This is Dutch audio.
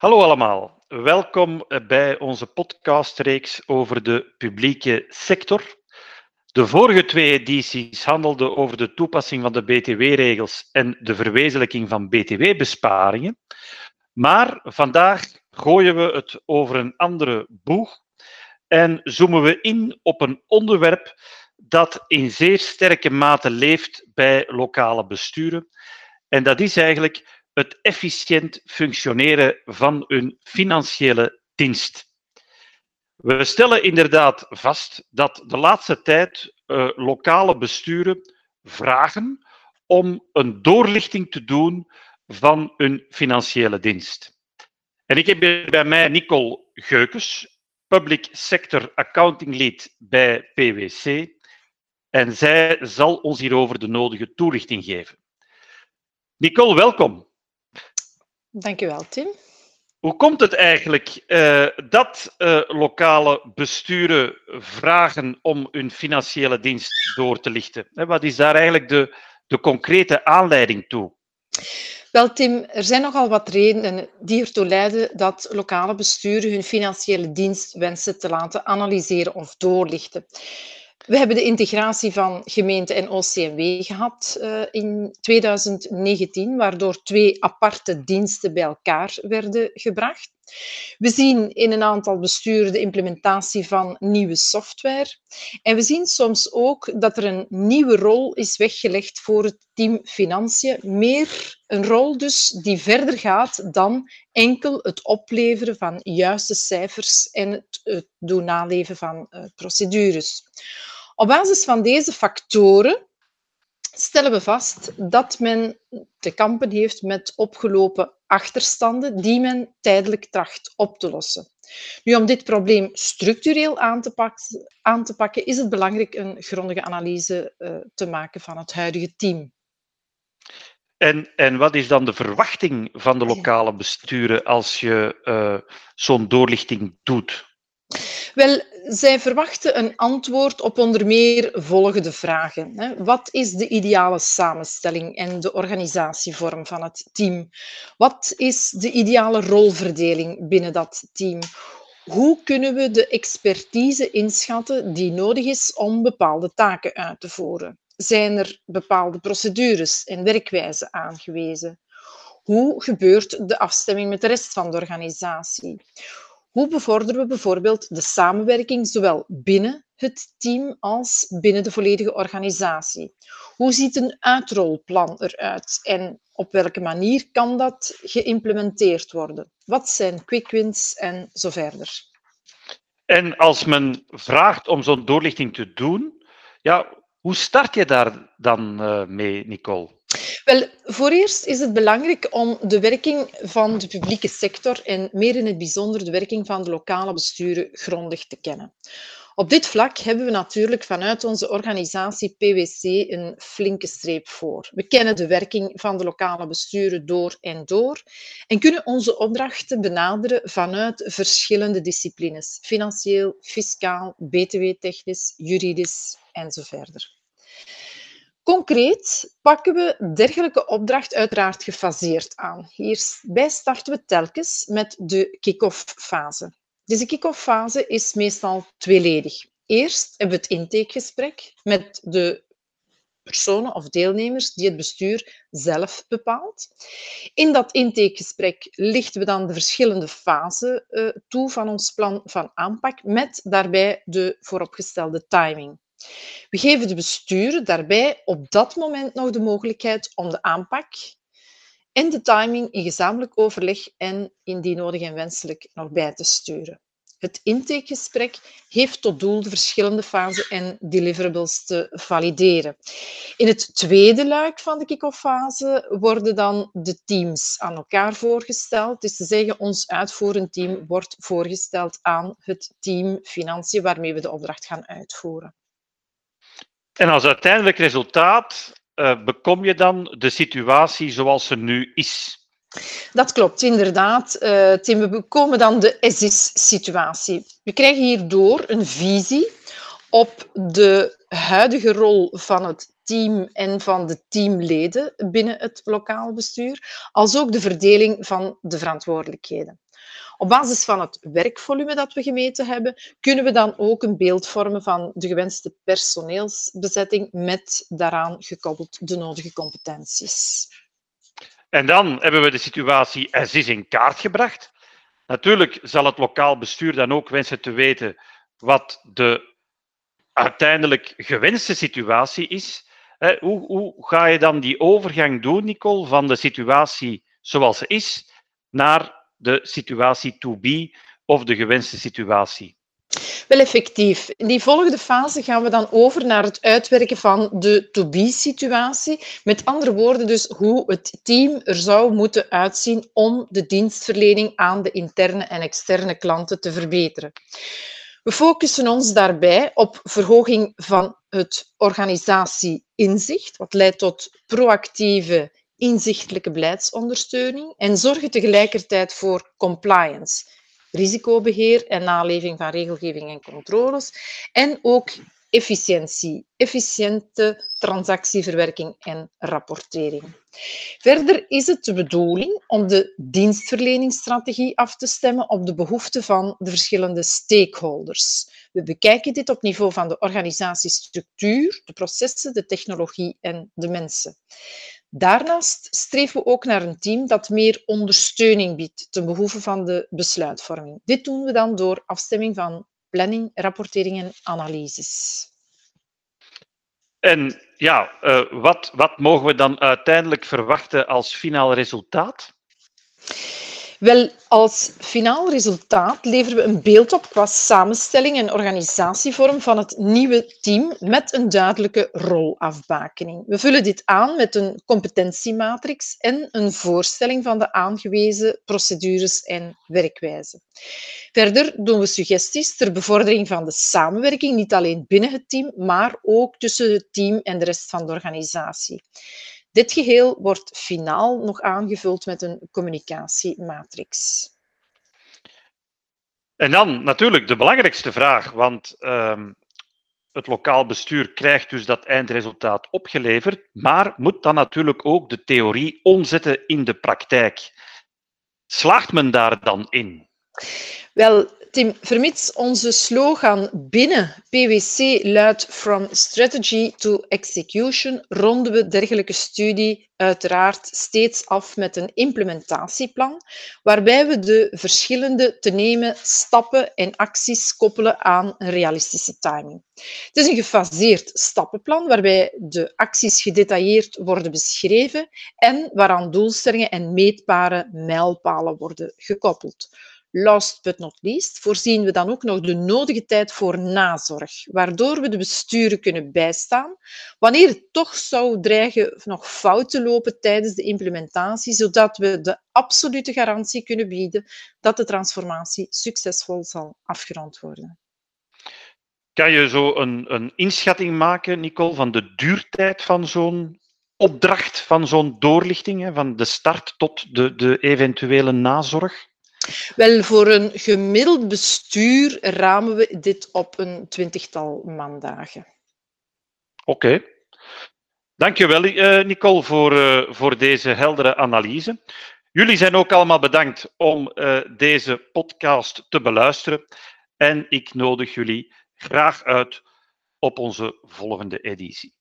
Hallo allemaal, welkom bij onze podcastreeks over de publieke sector. De vorige twee edities handelden over de toepassing van de BTW-regels en de verwezenlijking van BTW-besparingen. Maar vandaag gooien we het over een andere boeg en zoomen we in op een onderwerp dat in zeer sterke mate leeft bij lokale besturen. En dat is eigenlijk het efficiënt functioneren van hun financiële dienst. We stellen inderdaad vast dat de laatste tijd uh, lokale besturen vragen om een doorlichting te doen van hun financiële dienst. En ik heb hier bij mij Nicole Geukes, Public Sector Accounting Lead bij PwC. En zij zal ons hierover de nodige toelichting geven. Nicole, welkom. Dank u wel, Tim. Hoe komt het eigenlijk uh, dat uh, lokale besturen vragen om hun financiële dienst door te lichten? Wat is daar eigenlijk de, de concrete aanleiding toe? Wel, Tim, er zijn nogal wat redenen die ertoe leiden dat lokale besturen hun financiële dienst wensen te laten analyseren of doorlichten. We hebben de integratie van gemeente en OCMW gehad uh, in 2019, waardoor twee aparte diensten bij elkaar werden gebracht. We zien in een aantal besturen de implementatie van nieuwe software. En we zien soms ook dat er een nieuwe rol is weggelegd voor het team Financiën. Meer een rol dus die verder gaat dan enkel het opleveren van juiste cijfers en het, doen naleven van uh, procedures. Op basis van deze factoren stellen we vast dat men te kampen heeft met opgelopen achterstanden die men tijdelijk tracht op te lossen. Nu, om dit probleem structureel aan te, pakken, aan te pakken is het belangrijk een grondige analyse uh, te maken van het huidige team. En, en wat is dan de verwachting van de lokale besturen als je uh, zo'n doorlichting doet? Wel, zij verwachten een antwoord op onder meer volgende vragen. Wat is de ideale samenstelling en de organisatievorm van het team? Wat is de ideale rolverdeling binnen dat team? Hoe kunnen we de expertise inschatten die nodig is om bepaalde taken uit te voeren? Zijn er bepaalde procedures en werkwijzen aangewezen? Hoe gebeurt de afstemming met de rest van de organisatie? Hoe bevorderen we bijvoorbeeld de samenwerking zowel binnen het team als binnen de volledige organisatie? Hoe ziet een uitrolplan eruit en op welke manier kan dat geïmplementeerd worden? Wat zijn quick wins en zo verder? En als men vraagt om zo'n doorlichting te doen, ja, hoe start je daar dan uh, mee, Nicole? Wel, voor eerst is het belangrijk om de werking van de publieke sector en meer in het bijzonder de werking van de lokale besturen grondig te kennen. Op dit vlak hebben we natuurlijk vanuit onze organisatie PwC een flinke streep voor. We kennen de werking van de lokale besturen door en door en kunnen onze opdrachten benaderen vanuit verschillende disciplines: financieel, fiscaal, btw-technisch, juridisch en zo verder. Concreet pakken we dergelijke opdracht uiteraard gefaseerd aan. Hierbij starten we telkens met de kick-off fase. Deze kick-off fase is meestal tweeledig. Eerst hebben we het intakegesprek met de personen of deelnemers die het bestuur zelf bepaalt. In dat intakegesprek lichten we dan de verschillende fasen uh, toe van ons plan van aanpak, met daarbij de vooropgestelde timing. We geven de besturen daarbij op dat moment nog de mogelijkheid om de aanpak en de timing in gezamenlijk overleg en indien nodig en wenselijk nog bij te sturen. Het intakegesprek heeft tot doel de verschillende fasen en deliverables te valideren. In het tweede luik van de kick-off-fase worden dan de teams aan elkaar voorgesteld. Dus te zeggen, ons uitvoerend team wordt voorgesteld aan het team financiën waarmee we de opdracht gaan uitvoeren. En als uiteindelijk resultaat uh, bekom je dan de situatie zoals ze nu is. Dat klopt, inderdaad. Uh, Tim, we bekomen dan de as-is-situatie. We krijgen hierdoor een visie op de huidige rol van het team en van de teamleden binnen het lokaal bestuur, als ook de verdeling van de verantwoordelijkheden. Op basis van het werkvolume dat we gemeten hebben, kunnen we dan ook een beeld vormen van de gewenste personeelsbezetting met daaraan gekoppeld de nodige competenties. En dan hebben we de situatie as is in kaart gebracht. Natuurlijk zal het lokaal bestuur dan ook wensen te weten wat de uiteindelijk gewenste situatie is. Hoe, hoe ga je dan die overgang doen, Nicole, van de situatie zoals ze is naar de situatie to be of de gewenste situatie? Wel effectief. In die volgende fase gaan we dan over naar het uitwerken van de to-be-situatie. Met andere woorden, dus hoe het team er zou moeten uitzien om de dienstverlening aan de interne en externe klanten te verbeteren. We focussen ons daarbij op verhoging van het organisatieinzicht, wat leidt tot proactieve, inzichtelijke beleidsondersteuning en zorgen tegelijkertijd voor compliance risicobeheer en naleving van regelgeving en controles. En ook efficiëntie, efficiënte transactieverwerking en rapportering. Verder is het de bedoeling om de dienstverleningsstrategie af te stemmen op de behoeften van de verschillende stakeholders. We bekijken dit op niveau van de organisatiestructuur, de processen, de technologie en de mensen. Daarnaast streven we ook naar een team dat meer ondersteuning biedt ten behoeve van de besluitvorming. Dit doen we dan door afstemming van planning, rapportering en analyses. En ja, uh, wat, wat mogen we dan uiteindelijk verwachten als finaal resultaat? Wel, als finaal resultaat leveren we een beeld op qua samenstelling en organisatievorm van het nieuwe team met een duidelijke rolafbakening. We vullen dit aan met een competentiematrix en een voorstelling van de aangewezen procedures en werkwijzen. Verder doen we suggesties ter bevordering van de samenwerking, niet alleen binnen het team, maar ook tussen het team en de rest van de organisatie. Dit geheel wordt finaal nog aangevuld met een communicatiematrix. En dan natuurlijk de belangrijkste vraag, want uh, het lokaal bestuur krijgt dus dat eindresultaat opgeleverd, maar moet dan natuurlijk ook de theorie omzetten in de praktijk. Slaagt men daar dan in? Wel, Tim, vermits onze slogan binnen PwC luidt From Strategy to Execution, ronden we dergelijke studie uiteraard steeds af met een implementatieplan, waarbij we de verschillende te nemen stappen en acties koppelen aan een realistische timing. Het is een gefaseerd stappenplan waarbij de acties gedetailleerd worden beschreven en waaraan doelstellingen en meetbare mijlpalen worden gekoppeld. Last but not least voorzien we dan ook nog de nodige tijd voor nazorg, waardoor we de besturen kunnen bijstaan wanneer het toch zou dreigen nog fout te lopen tijdens de implementatie, zodat we de absolute garantie kunnen bieden dat de transformatie succesvol zal afgerond worden. Kan je zo een, een inschatting maken, Nicole, van de duurtijd van zo'n opdracht, van zo'n doorlichting, van de start tot de, de eventuele nazorg? Wel, voor een gemiddeld bestuur ramen we dit op een twintigtal maandagen. Oké. Okay. Dankjewel, uh, Nicole, voor, uh, voor deze heldere analyse. Jullie zijn ook allemaal bedankt om uh, deze podcast te beluisteren. En ik nodig jullie graag uit op onze volgende editie.